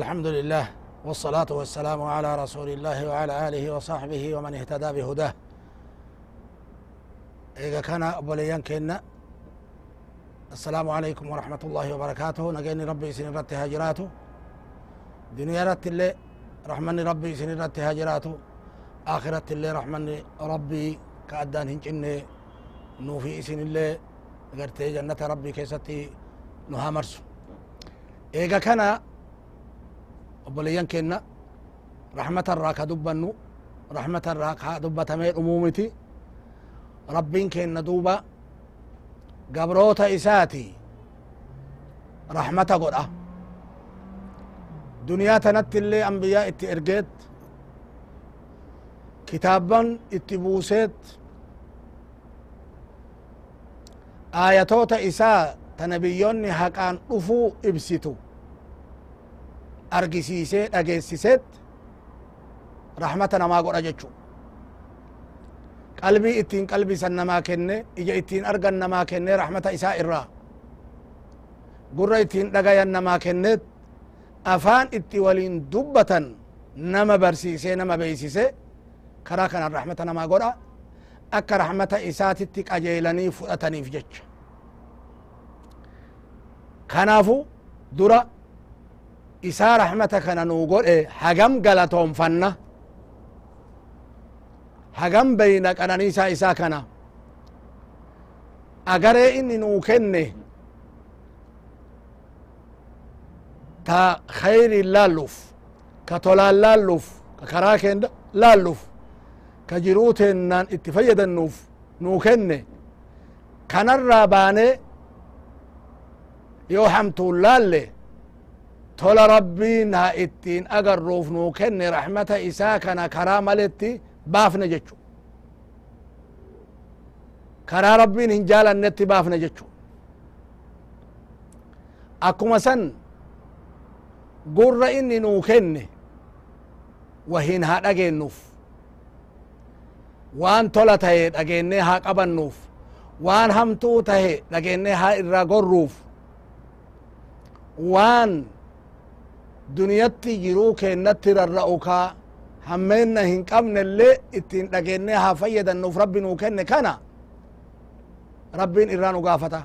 الحمد لله والصلاة والسلام على رسول الله وعلى آله وصحبه ومن اهتدى بهداه. إذا كان أبوليان كنا السلام عليكم ورحمة الله وبركاته. نجيني ربي سن رت دنيا رت اللي رحمن ربي سن رت آخرة اللي رحمن ربي كأدان هنجني نوفي سن اللي قرتي جنة ربي كيستي نها مرسو eega kana obboleeyyan kenna raxmata irraa ka dubbannu raxmata irraa ka dubbatamee dhumuu miti rabbiin kenna duuba gabroota isaati raxmata godha duniyaa tanatti illee ambiyaa itti ergeet kitaabban itti buuseet aayatoota isaa ta haqaan dhufuu ibsitu argisiisee dhageessiseet rahmata namaa godha jechu qalbii ittiin qalbisan namaa kenne ija ittiin argan namaa kenne rahmata isaa irraa gurra ittiin dhagayan namaa kenneet afaan itti waliin dubbatan nama barsiisee nama beeysise karaa kanan rahmata namaa godha akka rahmata isaatitti qajeelanii fudhataniif jecha kanaafu dura isaa rahmata kana nuu godhe hagam galatoonfanna. Hagam beyna qananiisaa isaa kana. Agaree inni nuu kenne ta khayrin laalluuf ka tolaan laalluuf ka karaa keen laalluuf ka jiruu teennaan itti fayyadannuuf nuu kenne. Kanarraa baanee yoo hamtuun laalle tola rabbiin haa ittiin agarruuf nuu kenne rahmata isaa kana karaa maletti baafne jechu karaa rabbiin hin jaalannetti baafne jechu akkuma san gurra inni nuu kenne wahin haa dhageennuuf waan tola tahe dhageennee haa qabannuuf waan hamtuu tahe dhageennee haa irraa gorruuf waan duniyatti jiruu keennatti rarra'u ka hammeenna hin qabnellee ittiin dhageennee haa fayyadannuuf rabbi nuu kenne kana rabbiin irraa nu gaafata.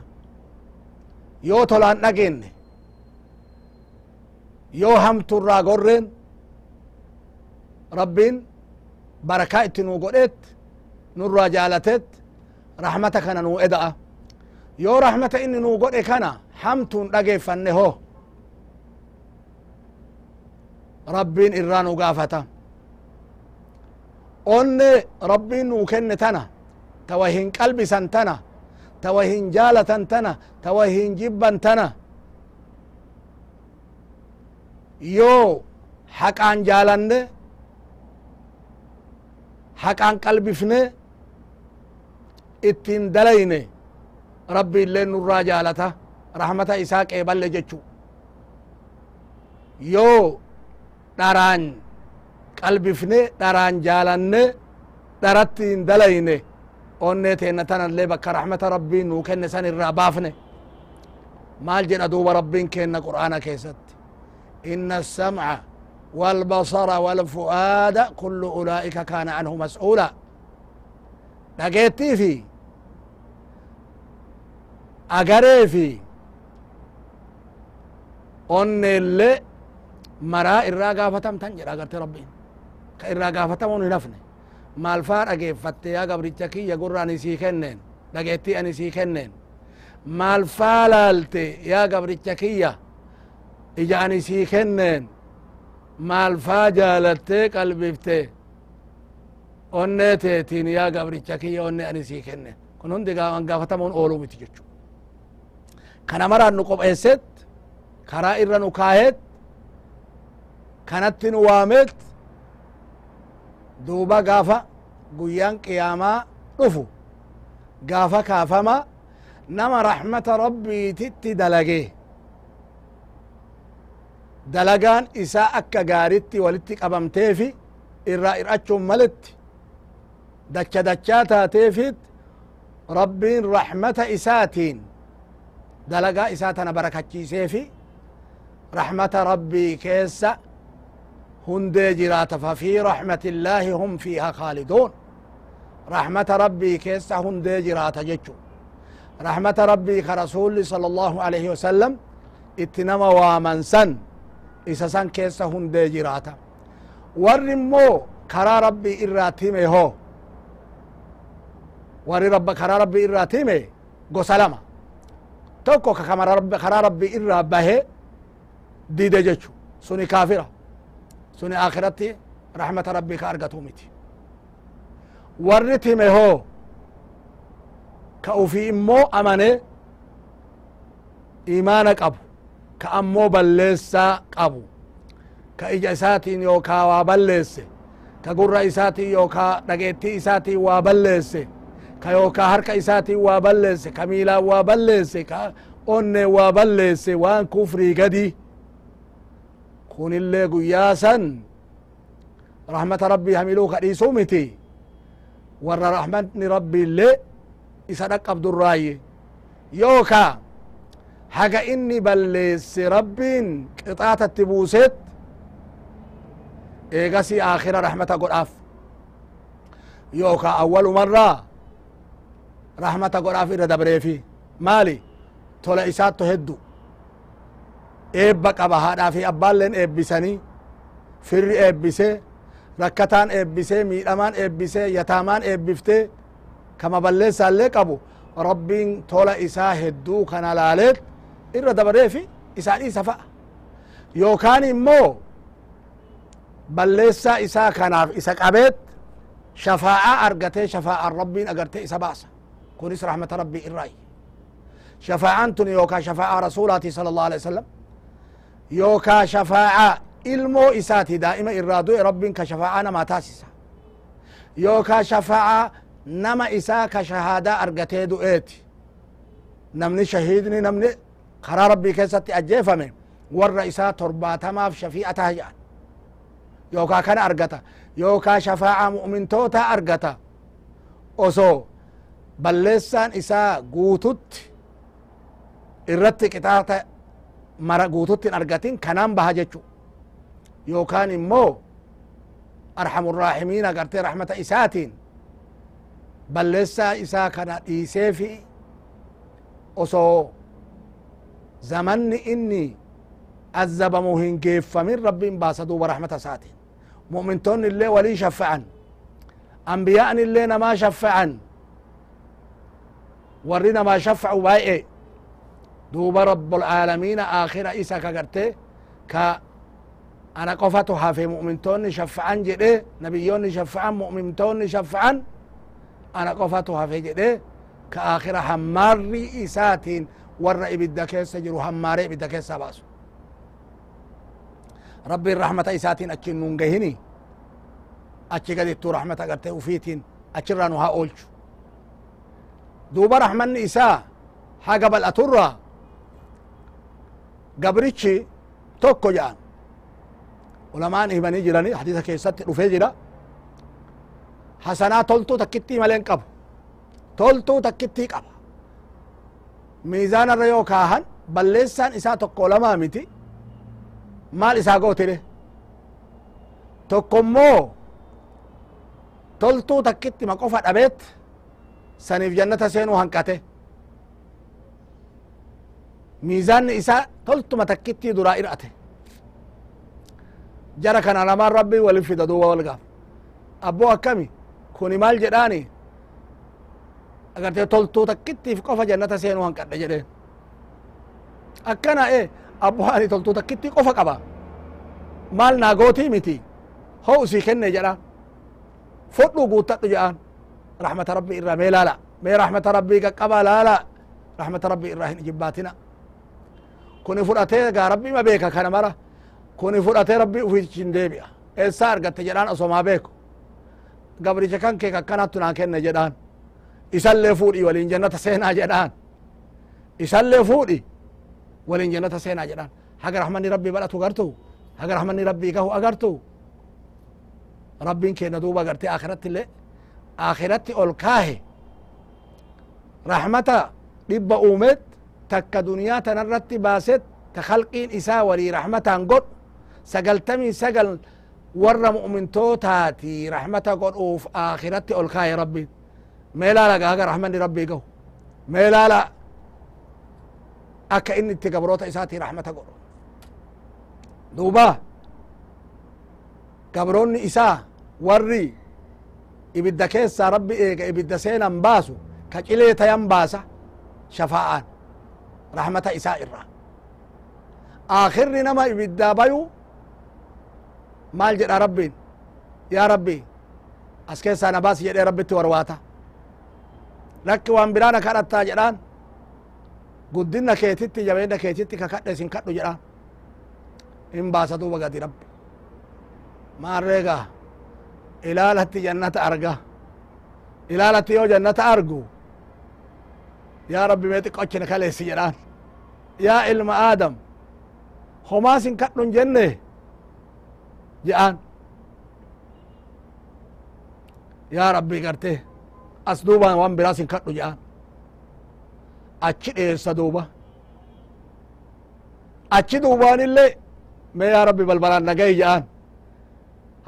Yoo tolaan dhageenne yoo hamturraa gorreen rabbiin barakaa itti nuu godheet nurraa jaalateet rahmata kana nuu eda'a. Yoo rahmata inni nuu godhe kana hamtuun dhageeffanne ho nu gaafata onne rabbiin nuu kenne tana tawa hin qalbisan tana tawa hin jaalatan tana tawa hin jibban tana yoo haqaan jaalanne haqaan qalbifne ittiin dalayne rabbi illee nurraa jaalata rahmata dharaan qalbifne dharaan jaalanne dharatti hin dalayne onnee teenna tanallee bakka rahmata rabbiin nuu kenne san irraa baafne maal jedha duuba rabbiin kenna qur'aana keessatti inna الsamca والبصر والفؤاد كل أولئك كان عنه مسؤولا dhageettii fi agaree fi onneelle maraa irraa gaafatamtan jedha agarte rabbiin ka irraa gaafatamuun hin hafne maal faa dhageeffatte yaa gabricha kiyya gurra ani sii kenneen dhageettii ani sii kenneen maal faa laalte yaa gabricha kiyya ija ani sii kenneen maal faa jaalattee qalbifte onnee teetiin yaa gabricha kiyya onne ani sii kenne kun hundi gaafatamuun ooluu miti jechu kana maraan nu qopheesset karaa irra nu kaahet kanatti nu waamet duuba gaafa guyyaan qiyaamaa dhufu gaafa kaafama nama raxmata rabbiititti dalage dalagaan isaa akka gaaritti walitti qabamteefi irraa ir'achuun maletti dacha dachaa taateefit rabbiin raxmata isaatiin dalagaa isaa tana barakachiiseefi raxmata rabbii keessa illaahi hum fiiha khaaliduun raxmata rabbii keessa hundee jiraata jechu raxmata rabbii ka rasuli sala allahu alaihi wasalam itti nama waaman san isa san keessa hundee jiraata warri immoo karaa rabbii irraat hime ho warri rabba karaa rabbii irraat hime gosa lama tokko ka karaa rabbii irraa bahe dide jechu suni qabu ka ammoo balleessaa qabu ka ija isaatiin yookaa waa balleesse ka gurra isaatiin yookaa dhageettii isaatiin waa balleesse ka yookaa harka isaatiin waa balleesse ka miilaan waa balleesse ka onne waa balleesse waan kufrii gadi kunillee guyyaa san rahmata rabbii hamiluu ka dhiisuu miti warra rahmatni rabbiillee isa dhaqqabdurraayye yookaa haga inni balleesse rabbiin qixaatatti buuseet eegasi aakhira rahmata godhaaf yookaa awwalumarraa rahmata godhaaf irra dabreefi maali tola isaatto heddu eebba qaba haadhaa fi abbaalleen eebbisanii firri eebbisee rakkataan eebbisee miidhamaan eebbisee yataamaan eebbiftee kama balleessaallee qabu rabbiin tola isaa hedduu kana laaleet irra dabareefi isaa dhiisa fa'a yookaan immoo balleessaa isaa kanaaf isa qabeet shafaa'aa argatee shafaa'aan rabbiin agartee isa baasa kunis rahmata rabbii irraayi shafaa'aan tun yookaa shafaa'aa rasuulaati sala allahu alaihi wasallam yookaa shafaa'aa ilmoo isaati daa'ima irraa du'e rabbiin ka shafaa'aa namaa taasisa yookaa shafaa'aa nama isaa ka shahaadaa argatee du'eeti namni shahiidni namni karaa rabbii keessatti ajjeefame warra isaa torbaatamaaf shafii'a taha jedhan yookaa kana argata yookaa shafaa'aa mu'mintoota argata osoo balleessaan isaa guututti irratti qixaata mara guututti argatin kanaan baha jechu yookaan immoo arhamurraahimiin agartee rahmata isaatiin balleessaa isaa kana dhiiseefi osoo zamanni inni azabamu hin geeffamin rabbiin baasa duuba rahmata isaatiin mu'mintoonni illee walii shaffa'an ambiyaan illee namaa shaffa'an warri namaa shaffa'u baay'e ka garte ka ana qofatu hafe mu'mintoonni shaffa'an jedhe nabiyyoonni shaffa'an mu'mintoonni shaffa'an ana qofatu hafe jedhe ka aakhira hammaarri isaatiin warra ibidda keessa jiru hammaaree ibidda keessa baasu rabbiin rahmata isaatiin achi nun gahini achi gadittuu rahmata garte ufiitiin achirraa nu haa oolchu duuba rahmanni isaa haga bal'aturraa gabrichi tokko jedhan ulamaan himanii jirani hadisa keessatti dhufee jira hasanaa toltuu takkittii maleen qabu toltuu takkittii qaba miizaanarra yoo kaahan balleessaan isaa tokko lamaa miti maal isaa gootire tokko immoo toltuu takkittima qofa dhabeet saniif jannata seenuu hanqate takkittii duraa ir'ate jara kana lamaan rabbii walin fida duuba wal gaaf abboo akkami kuni maal jedhaani agartee toltuu takkittiif qofa jannata seenuu hanqadhe jedheen akkana e abboo ani toltuu takkittii qofa qaba maal naa gootii miti ho usii kenne jedhaan fudhu guuttadhu jedhaan rahmata rabbii irraa mee laala mee rahmata rabbii qaqqaba laala rahmata rabbii irraa hin ijibbaatina kuni fudhatee gaa rabbii ma beeka kana mara kuni fudhatee rabbii ufishin deebi'a eessaa argatte jedhaan osomaa beeku gabricha kan kee akkanattu naa kenne jedhaan isallee fuudhi waliin jannata seenaa jedhaan isallee fuudhi waliin jannata seenaa jedhaan haga rahmanni rabbii badhatu gartu haga rahmanni rabbii gahu agartu rabbiin kenna duuba agarte akhiratti illee akhiratti ol kaahe rahmata dhibba uumeet takka duniyaa tanarratti baaset ta khalqiin isaa walii rahmataan godhu sagaltamii sagal warra mu'mintootaati rahmata godhuuf akhiratti ol kaahe rabbiin mee laala haga rahmanni rabbii gahu mee laala akka inni itti gabroota isaati rahmata godhu duuba gabroonni isaa warri ibidda keessaa rabbi eega ibidda seenan baasu ka rahmata isaa irra akhirri nama ibiddaa bayu maal jedha rabbiin yaa rabbi as keessaa na baasi jedhee rabbitti warwaata lakki waan biraana kadhattaa jedhaan guddinna keetitti jabeenna keetitti ka kadhe isin kadhu jedhaan in baasa duuba gadi rabbi maarreega ilaalatti jannata arga ilaalatti yoo jannata argu yaa rabbi mee xiqqochine kaleessi jedhaan ya ilma adam homaasin kadhon jenne? Je'an ya rabbi garte as duuban wan biraasin kadhu je'an achi dheessa duuba. Achi duubaanille me ya rabbi balbalaan nagayi je'an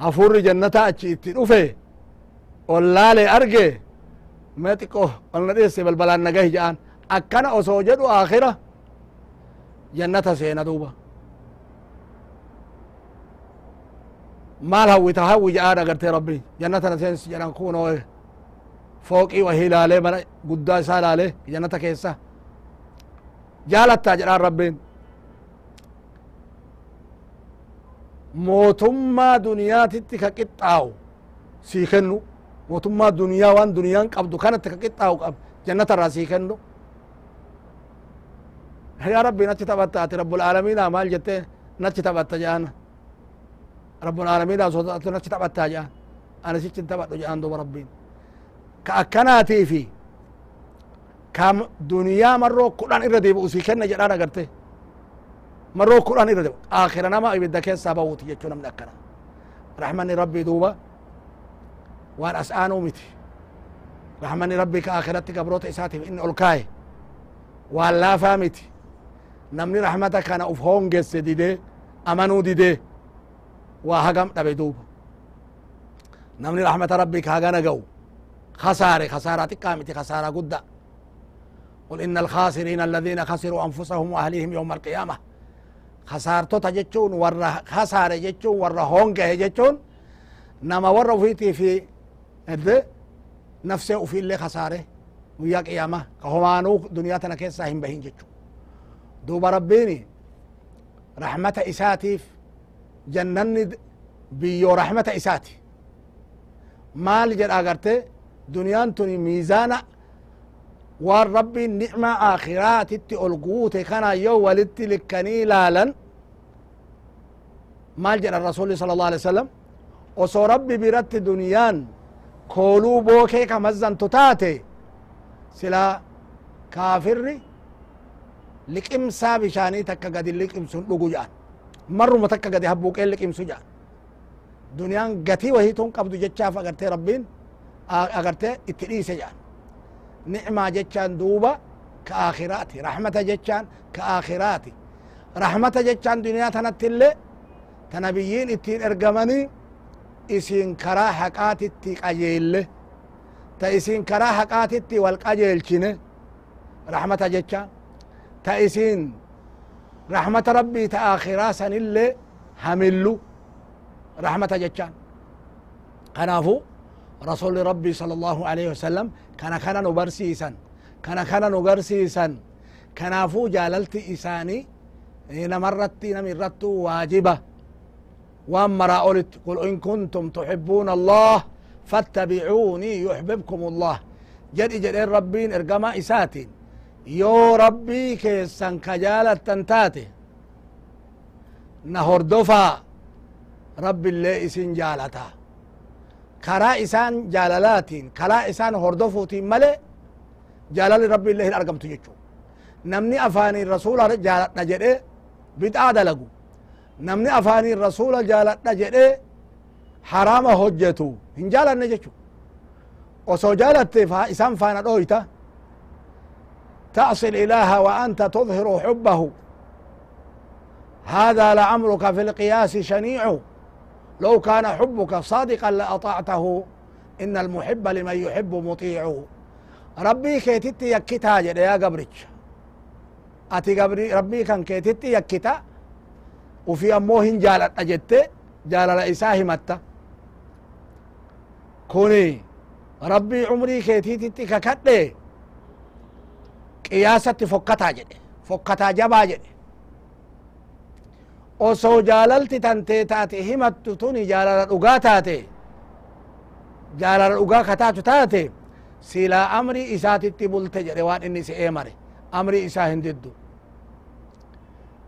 hafurri jannata achi itti dhufe ollaale arge. Me xiqqo olna dheesse balbalaan nagayi je'an akkana osoo jedhu jannata seena duuba maal hawwita hawwi jedhaan agartee rabbi jannatana seensi jedhan kunoo fooqii wahii ilaalee mana guddaa isaa ilaalee jannata keessa jaalattaa jedhaan rabbiin mootummaa duniyaatitti ka qixxaawu sii kennu mootummaa duniyaa waan duniyaan qabdu kanatti ka qixxaawu qab jannata irraa sii kennu yaa rabbi nachi taphatta ati rabbulaalamiina maal jette nachi taphatta jedhan rabbulaalamiina sodaatu nachi taphattaa jedhan ani sichin taphadhu jedhan duba rabbiin ka akkanaatii fi ka duniyaa marroo kudhan irra deebi'u sii kenna jedhaan agarte marroo kudhan irra deebi'u aakhira nama ibidda keessaa bawuti jechuu namni akkana rahmanni rabbii duuba waan as aanuu miti rahmanni rabbii ka akhiratti gabroota isaatiif inni ol kaaye waan laafaa miti namni rahmata kana uf hongesse didee amanuu didee waa hagam dhabe duuba namni rahmata rabbii ka hagana ga'u خسارة خسارة تقامتي خسارة قد قل إن الخاسرين الذين خسروا أنفسهم وأهليهم يوم القيامة. خسارتو تجتشون ورا خسارة جتشون ورا هونجه جتشون. نما ورا فيتي في الد نفسه وفي اللي خسارة. ويا قيامة. كهمانو دنياتنا كيسا هم بهين جتشو دوب ربيني رحمة إساتيف جنني بيو رحمة إساتي maal jedha agarte duniyaan tuni miizaana waan rabbiin nicma akhiraatitti ol guute kana yoo walitti likkanii laalan maal jedha rasuli sala allah alih wasalam osoo rabbi biratti duniyaan kooluu bookee kamazzantu taate sila kaafirri liqimsaa bishaanii takka gadi liqimsun dhugu jedhan marruma takka gadi habbuuqeen liqimsu jedhan duniyaan gatii wahitun qabdu jechaaf agartee rabbiin agartee itti dhiise jedhan nicmaa jechaan duuba ka akhiraati rahmata jechaan ka akhiraati rahmata jechaan duniyaa tanatti illee ta nabiyyiin ittiin ergamanii isin karaa haqaatitti qajeelle ta isin karaa haqaatitti wal qajeelchine rahmata jechaan isin rahmata rabbii ta akhiraa sanillee hamillu رحمة جتان كنافو رسول ربي صلى الله عليه وسلم كان كان نبرسيسا كان كان نقرسيسا كنافو جاللت إساني. نمرت نمرت واجبة. وأمر أولت قل إن كنتم تحبون الله فاتبعوني يحببكم الله. جد جد ربين إرقما إساتين. يو ربي كيسان كجالة تنتاتي نهردفا رب اللي اسن جالتا. كرا إسان جالالاتين كرا إسان هردفوتين ملي جالال رب الله الأرقم تجيشو نمني أفاني الرسول جالتنا جده بدعا دلقو نمني أفاني الرسول جالتنا جده حرام هجتو. هن جالتنا جيشو وسو جالت فا إسان فانا دويتا. تعصي الإله وأنت تظهر حبه. هذا لعمرك في القياس شنيع. لو كان حبك صادقا لأطعته إن المحب لمن يحب مطيع. ربي كيتت يكتا يا قبرج. أتي قبري ربي كان كيتت يكتا. وفي أموهن جالت أجدت جال إساه متى كوني ربي عمري كيتت ككتة قياسة فكتا جد فكتا جبا جد osoo jaalalti tantee taate himattu tuni jaalala dhugaa taate jaalala dhugaa kataatu taate silaa amri isaatitti bulte jedhe waan inni si eemare amri isaa hin diddu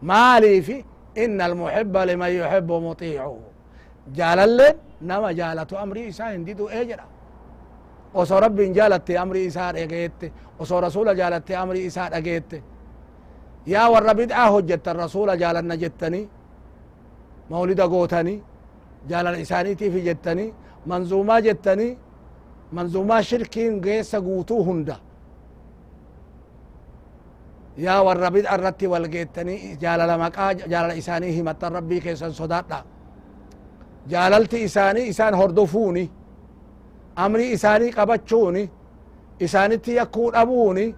maaliifi inna almuhibba liman yuhibbu mutiicu jaalalleen nama jaalatu amri isaa hin didu ee jedha osoo rabbiin jaalatte amri isaa dhageette osoo rasula jaalatte amri isaa dhageette. Yaa warra bid'aa hojjettan rasula jaalanna jettanii مولد قوتني جالل إسانيتي في جتني منظومة جتني منظومة شركين قيس قوتو هندا يا والربيد الرتي والقيتني جالل مقا جالل إساني همت ربي كيسان صداتا جاللت إساني إسان هردفوني أمري إساني قبچوني إسانيتي يكون أبوني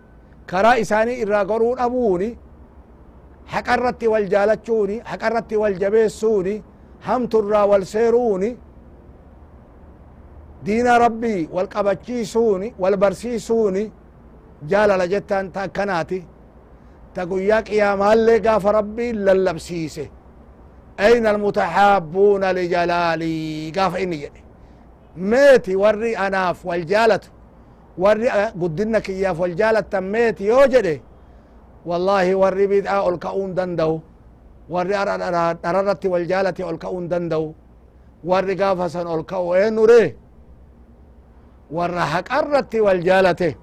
كرا إساني إرا قرون أبوني حق الرت والجالتشوني حق الرت والجبيسوني همت الرا والسيروني دين ربي والقبتشيسوني والبرسيسوني جال لجتان تاكناتي تقوياك يا مالي قاف ربي للبسيسه أين المتحابون لجلالي قاف إني جدي ميتي وري أناف والجالت وري قدنك إياف والجالت تميتي يوجدي والله وري بدعا الكؤون دندو. وري أررت والجالة الكؤون دندو. وري قافسا الكؤو اين نوري ور حق أرت والجالة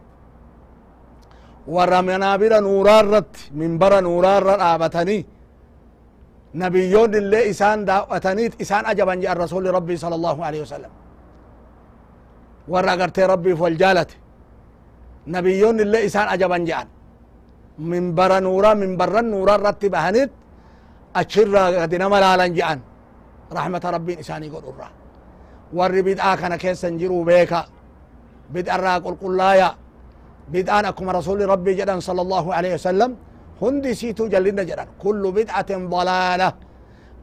ور منابر نورارت منبر نورار آبتني. نبيون اللي إسان دعوتنيت إسان أجبا جاء الرسول ربي صلى الله عليه وسلم. ور أقرت ربي والجالة نبيون اللي إسان أجبا جاء منبر نورا منبر نورا رتب هنت أشرا قد نملالا جعن رحمة ربي إساني قد أرى ور بدعا كان كيسا جرو بيكا بدعا قل قل لايا بدعا أكم رسول ربي جدا صلى الله عليه وسلم هندي سيتو جلنا جدا كل بدعة ضلالة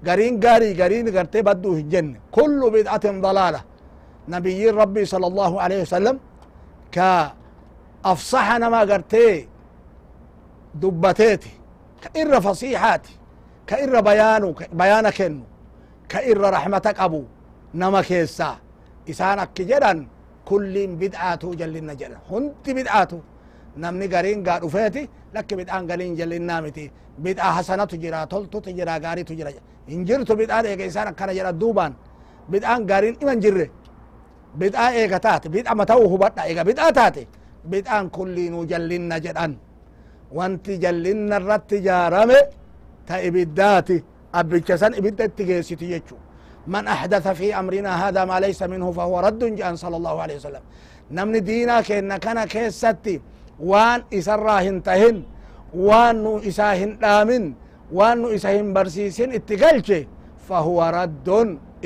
قرين قاري قرين قرتي بدو الجنة كل بدعة نبي ربي صلى الله عليه وسلم كا أفصحنا ما قرتي دبتيتي كإر فصيحاتي كإر بيانو بيانا كنو كإر رحمتك أبو نما كيسا. إسانك جدا كل بدعاتو جلنا جدا. هنت بدعاتو. نمني قرين قاد وفيتي لك بدعان قلين جلنا متي بدعا حسنة تجرا تلتو تجرا قاري تجرا انجرتو بدعا ايقا إسانك كان جرا دوبان. بدعان قارين إمن جره بدأ إيه قتات بدأ ما توه بدأ إيه بدأ تاتي. بدأ كل نجلنا جدا. وانت جلنا الرت جارم تأبداتي أبتشان إبدت تجسي من أحدث في أمرنا هذا ما ليس منه فهو رد جان صلى الله عليه وسلم. نمن دينا كنا كنا كيستي. وان إسراهن تهن. وان إساهن آمن. وان إساهن برسيسين اتقلش فهو رد.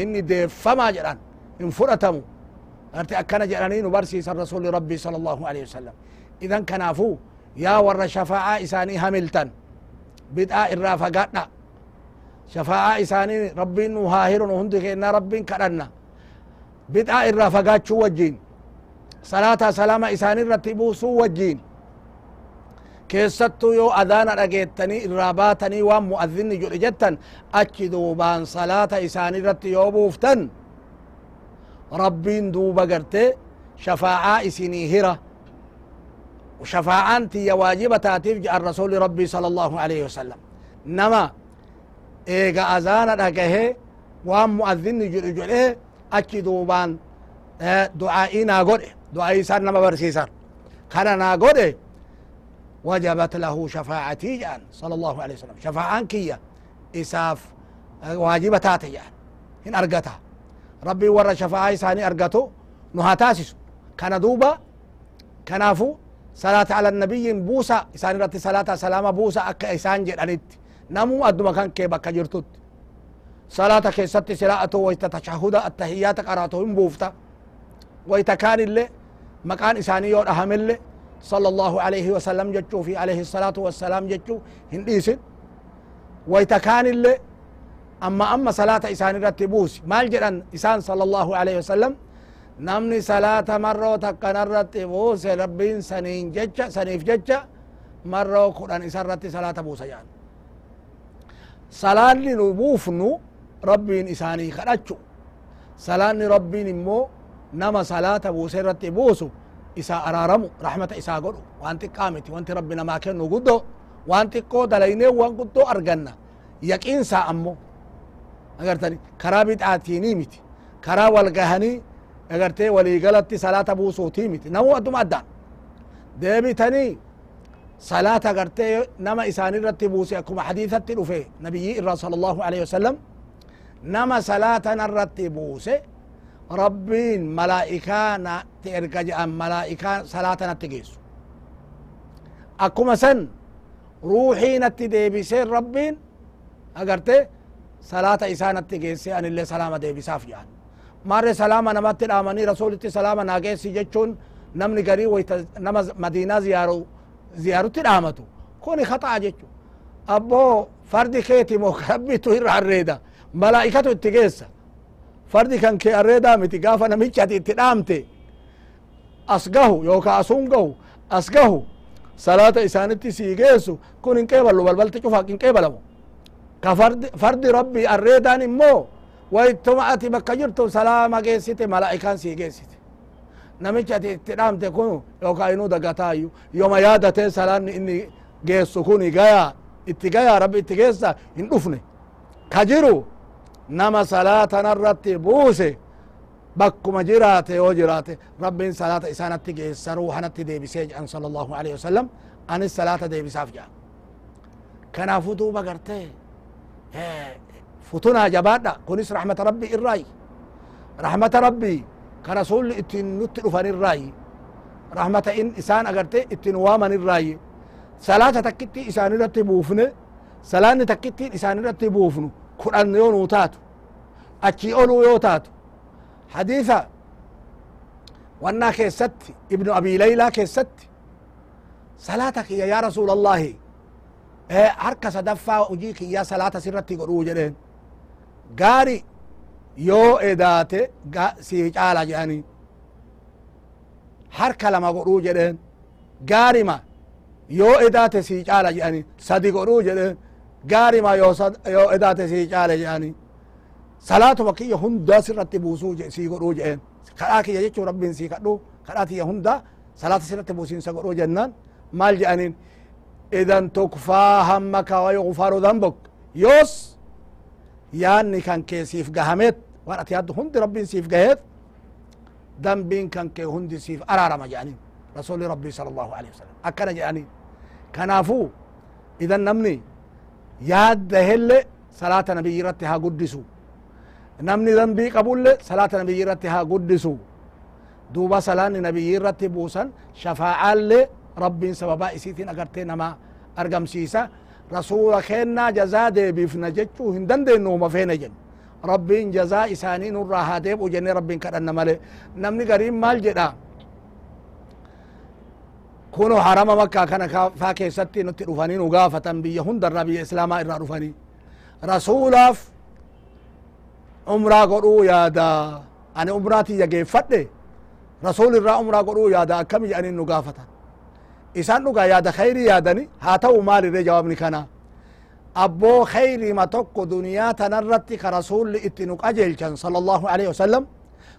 إني دفما جدا. انفرتمو akkana jedhanii nu barsiisan rasuli rabbii sala allahu alehi wasalam idan kanaafuu يا ور شفاعة إساني هملتن بدعا إرا فقاتنا شفاعة إساني ربي نهاهر هندك إن ربي كرنا بدعا إرا فقات شو وجين صلاة سلامة إساني رتبو سو وجين keessattuu yoo adaana dhageettanii irraa baatanii waan mu'adhinni jedhe jettan achi duubaan salaata isaan ربين دوبا قرتي شفاعة إسيني هرة وشفاعة تي واجبة تاتيف الرسول ربي صلى الله عليه وسلم. نما إيغا أزانا لكهي وام مؤذن جري جري أكي دوبان آه، دعائي ناقر دعائي سار نما برسي سار. خانا ناقر وجبت له شفاعتي جان صلى الله عليه وسلم. شفاعة كيا إساف آه، واجبة تاتي جان هن أرقتها rabbiin warra shafaa'aa isaanii argatu nu haa taasisu kana duuba kanaafu salaata ala nabiyyin buusa isaan irratti salaata salaama buusa akka isaan jedhanitti namuu adduma kan kee bakka jirtutti salaata keessatti siraa'atu wayta tashahuda attahiyaata qaraatu hin buufta wayta kaan illee maqaan isaanii yoo dhahamelle صلى الله عليه وسلم جتشو في عليه الصلاة والسلام جتشو هنديسن ويتكان اللي أما أما صلاة إسان رتبوس مال جران إسان صلى الله عليه وسلم. نمني صلاة مرة تكن رتبوس ربين سنين جتشا سنيف جتشا مرة قرآن إسان رت صلاة بوس يعني. صلاة نبوفنو ربين إساني خرجو صلاة ربين إمو نما صلاة بوس رتبوسو isa araaramu raxmata isaa godhu waan xiqqaa miti wanti rabbi namaa kennu guddo waan xiqqoo dalaynee waan guddoo arganna yaqiinsaa ammo agartani karaa bid'aatinii miti karaa walgahanii agartee waliigalatti salaata buusuutii miti namu adduma addaan deebitanii salaata agartee nama isaan irratti buuse akkuma hadiisatti dhufe nabiyyii irraa sala allahu alehi wasalam nama salaatana irratti buuse rabbiin malaa'ikaa natti erga jedhan malaa'ikaa salaata natti geessu akkuma san ruuxii natti deebiseen rabbiin agarte salaata isaa natti geesse anillee salaama deebisaaf jedhan maarre salaama namatti dhaamanii rasulitti salaama naa geessi jechuun namni garii wayta nama madiinaa ziyaaru ziyaarutti dhaamatu kuni khaxaa jechu abboo fardi keeti moo rabbitu irra arreeda malaa'ikatu itti geessa fardi kan kee arreedaa miti gaafa namichi ati itti dhaamte as gahu yookaa asun gahu as gahu salaata isaanitti sii geessu kun hin qeeballu balbalti cufa hin qeebalamu ka fardi, fardi rabbii arreedaan immoo waytuma ati bakka jirtu salaama geessite malaa'ikaan sii geessite namichi ati itti dhaamte kun yookaa inuu dagataayu yoma yaadatee salaanni inni geessu kuni gayaa itti gayaa rabbi itti geessa hin dhufne ka jiru nama salaatana irratti buuse bakkuma jiraate yoo jiraate rabbiin salaata isaanatti geessa ruuhanatti deebisee jedhan sala allahu alehi wasalam فتونا جبادا كونس رحمة ربي الرأي رحمة ربي كرسول اتن نتلفن الرأي رحمة إن إسان أغرت اتن وامن الرأي صلاة تكتي إسان رتبوفن صلاة تكتي إسان رتبوفن قرآن يون تاتو أكي أولو يوتاتو حديثة وأنا كيست ابن أبي ليلى كيست صلاتك يا رسول الله harka sadaffaa hujii kiyyaa salaata sirratti godhuu jedheen. Gaari yoo edaate sii caala jedhanii. Harka lama godhuu jedheen. Gaarima yoo edaate sii caala jedhanii. Sadi godhuu jedheen. Gaarima yoo edaate sii caale jedhanii. Salaatuma kiyya hundaa sirratti buusuu sii godhuu jedheen. Kadhaa kiyya jechuu rabbiin sii kadhu kadhaa kiyya hundaa salaata sirratti buusiinsa godhuu jennaan. Maal jedhaniin idan tukfaa hammaka wayugfaru dambuk yoos yaanni kan kee siif gahameet waan ati yaaddu hundi rabbiin siif gaheet dambiin kan kee hundi siif araarama jedhaniin rasuli rabbii sala allahu alehi wasalam akkana jedhaniin kanaafuu idan namni yaadda helle salaata nabiyyi irratti haa guddisu namni dambii qabulle salaata nabiyyi irratti haa guddisu duuba salaanni nabiyyi irratti buusan shafaacaalle rabbiin sababaa isiitiin agartee nama argamsiisa rasuula kennaa jazaa deebifna jechuu hin dandeenyu uma feene jennu rabbiin jazaa isaanii nurraa haa deebu jenne rabbiin kadhanna male namni gariin maal jedha kuno harama makkaa kana faa keessatti nutti dhufanii nu gaafatan biyya hundarraa biyya islaamaa irraa dhufanii rasuulaaf umraa godhuu yaada ani umraa tiyya geeffadhe rasuul irraa umraa godhuu yaada nu isaan dhugaa yaada khayrii yaadani haa ta'u maalirre jawaabni kana abboo khayrima tokko duniyaa tanarratti ka rasulli itti nu qajeelchan sala allahu alaihi wasalam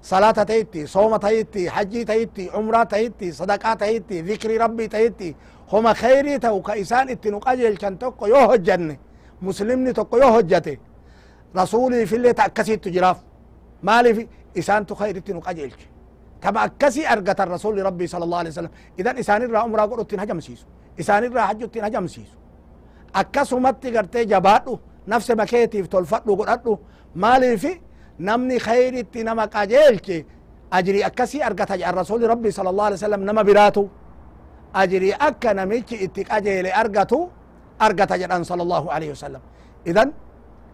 salaata tahitti sooma tahitti hajjii tahitti umraa tahitti sadaqaa tahitti dhikri rabbii tahitti homa khayrii ta'u ka isaan itti nu qajeelchan tokko yoo hojjanne مسلمني تقيو هجته رسولي في اللي تأكسي تجراف مالي في إسان تخير نقاجيلك كما أكسي أرقت الرسول ربي صلى الله عليه وسلم. إذا إسان الرا عمره قلت هجم سيسو إسان الرا حجت هجم سيسو أكسمت قرتي جبادو نفس مكيتي تلفتو قلتو. مالي في نمني خير نما قاجيلك أجري أكسي أرقت الرسول ربي صلى الله عليه وسلم نما براتو. أجري أكا نميكي اتقاجيلي أرقتو. أرقت جدان صلى الله عليه وسلم. إذن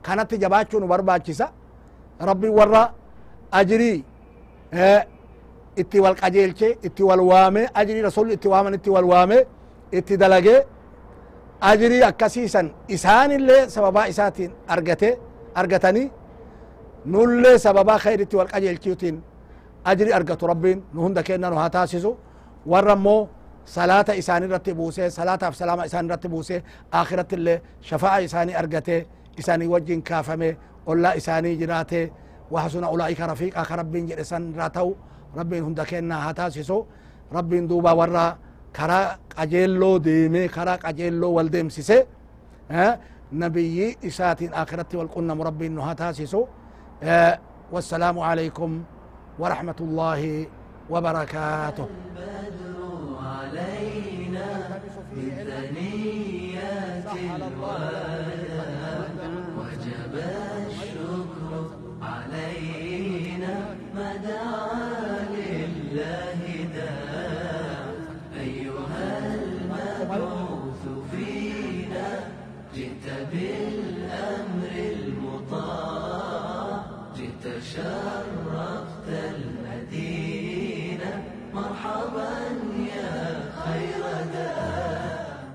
كانت جباتشو نبرباچسا ربي ورا. أجري. آه itti wal qajeelche itti wal waame ajrii rasul itti waaman itti wal waame itti dalage ajrii akkasiisan isaanillee sababaa isaatiin argate argatanii nullee sababaa khayr itti wal qajeelchiutiin ajri argatu rabbiin nu hunda kenna nu haa taasisu warra immoo salaata isaan irratti buuse salaataaf salaama isaan irratti buuse akhiratti illee shafaa'a isaanii argate isaanii wajjin kaafame ollaa isaanii jiraate وحسن أولئك رفيقا ربين هندا كنا هتاسسو ربين دوبا ورا كرا قجيلو ديمي كرا قجيلو والديم سيسي. ها؟ نبي إسات آخرة والقنة مربين هتاسسو والسلام عليكم ورحمة الله وبركاته.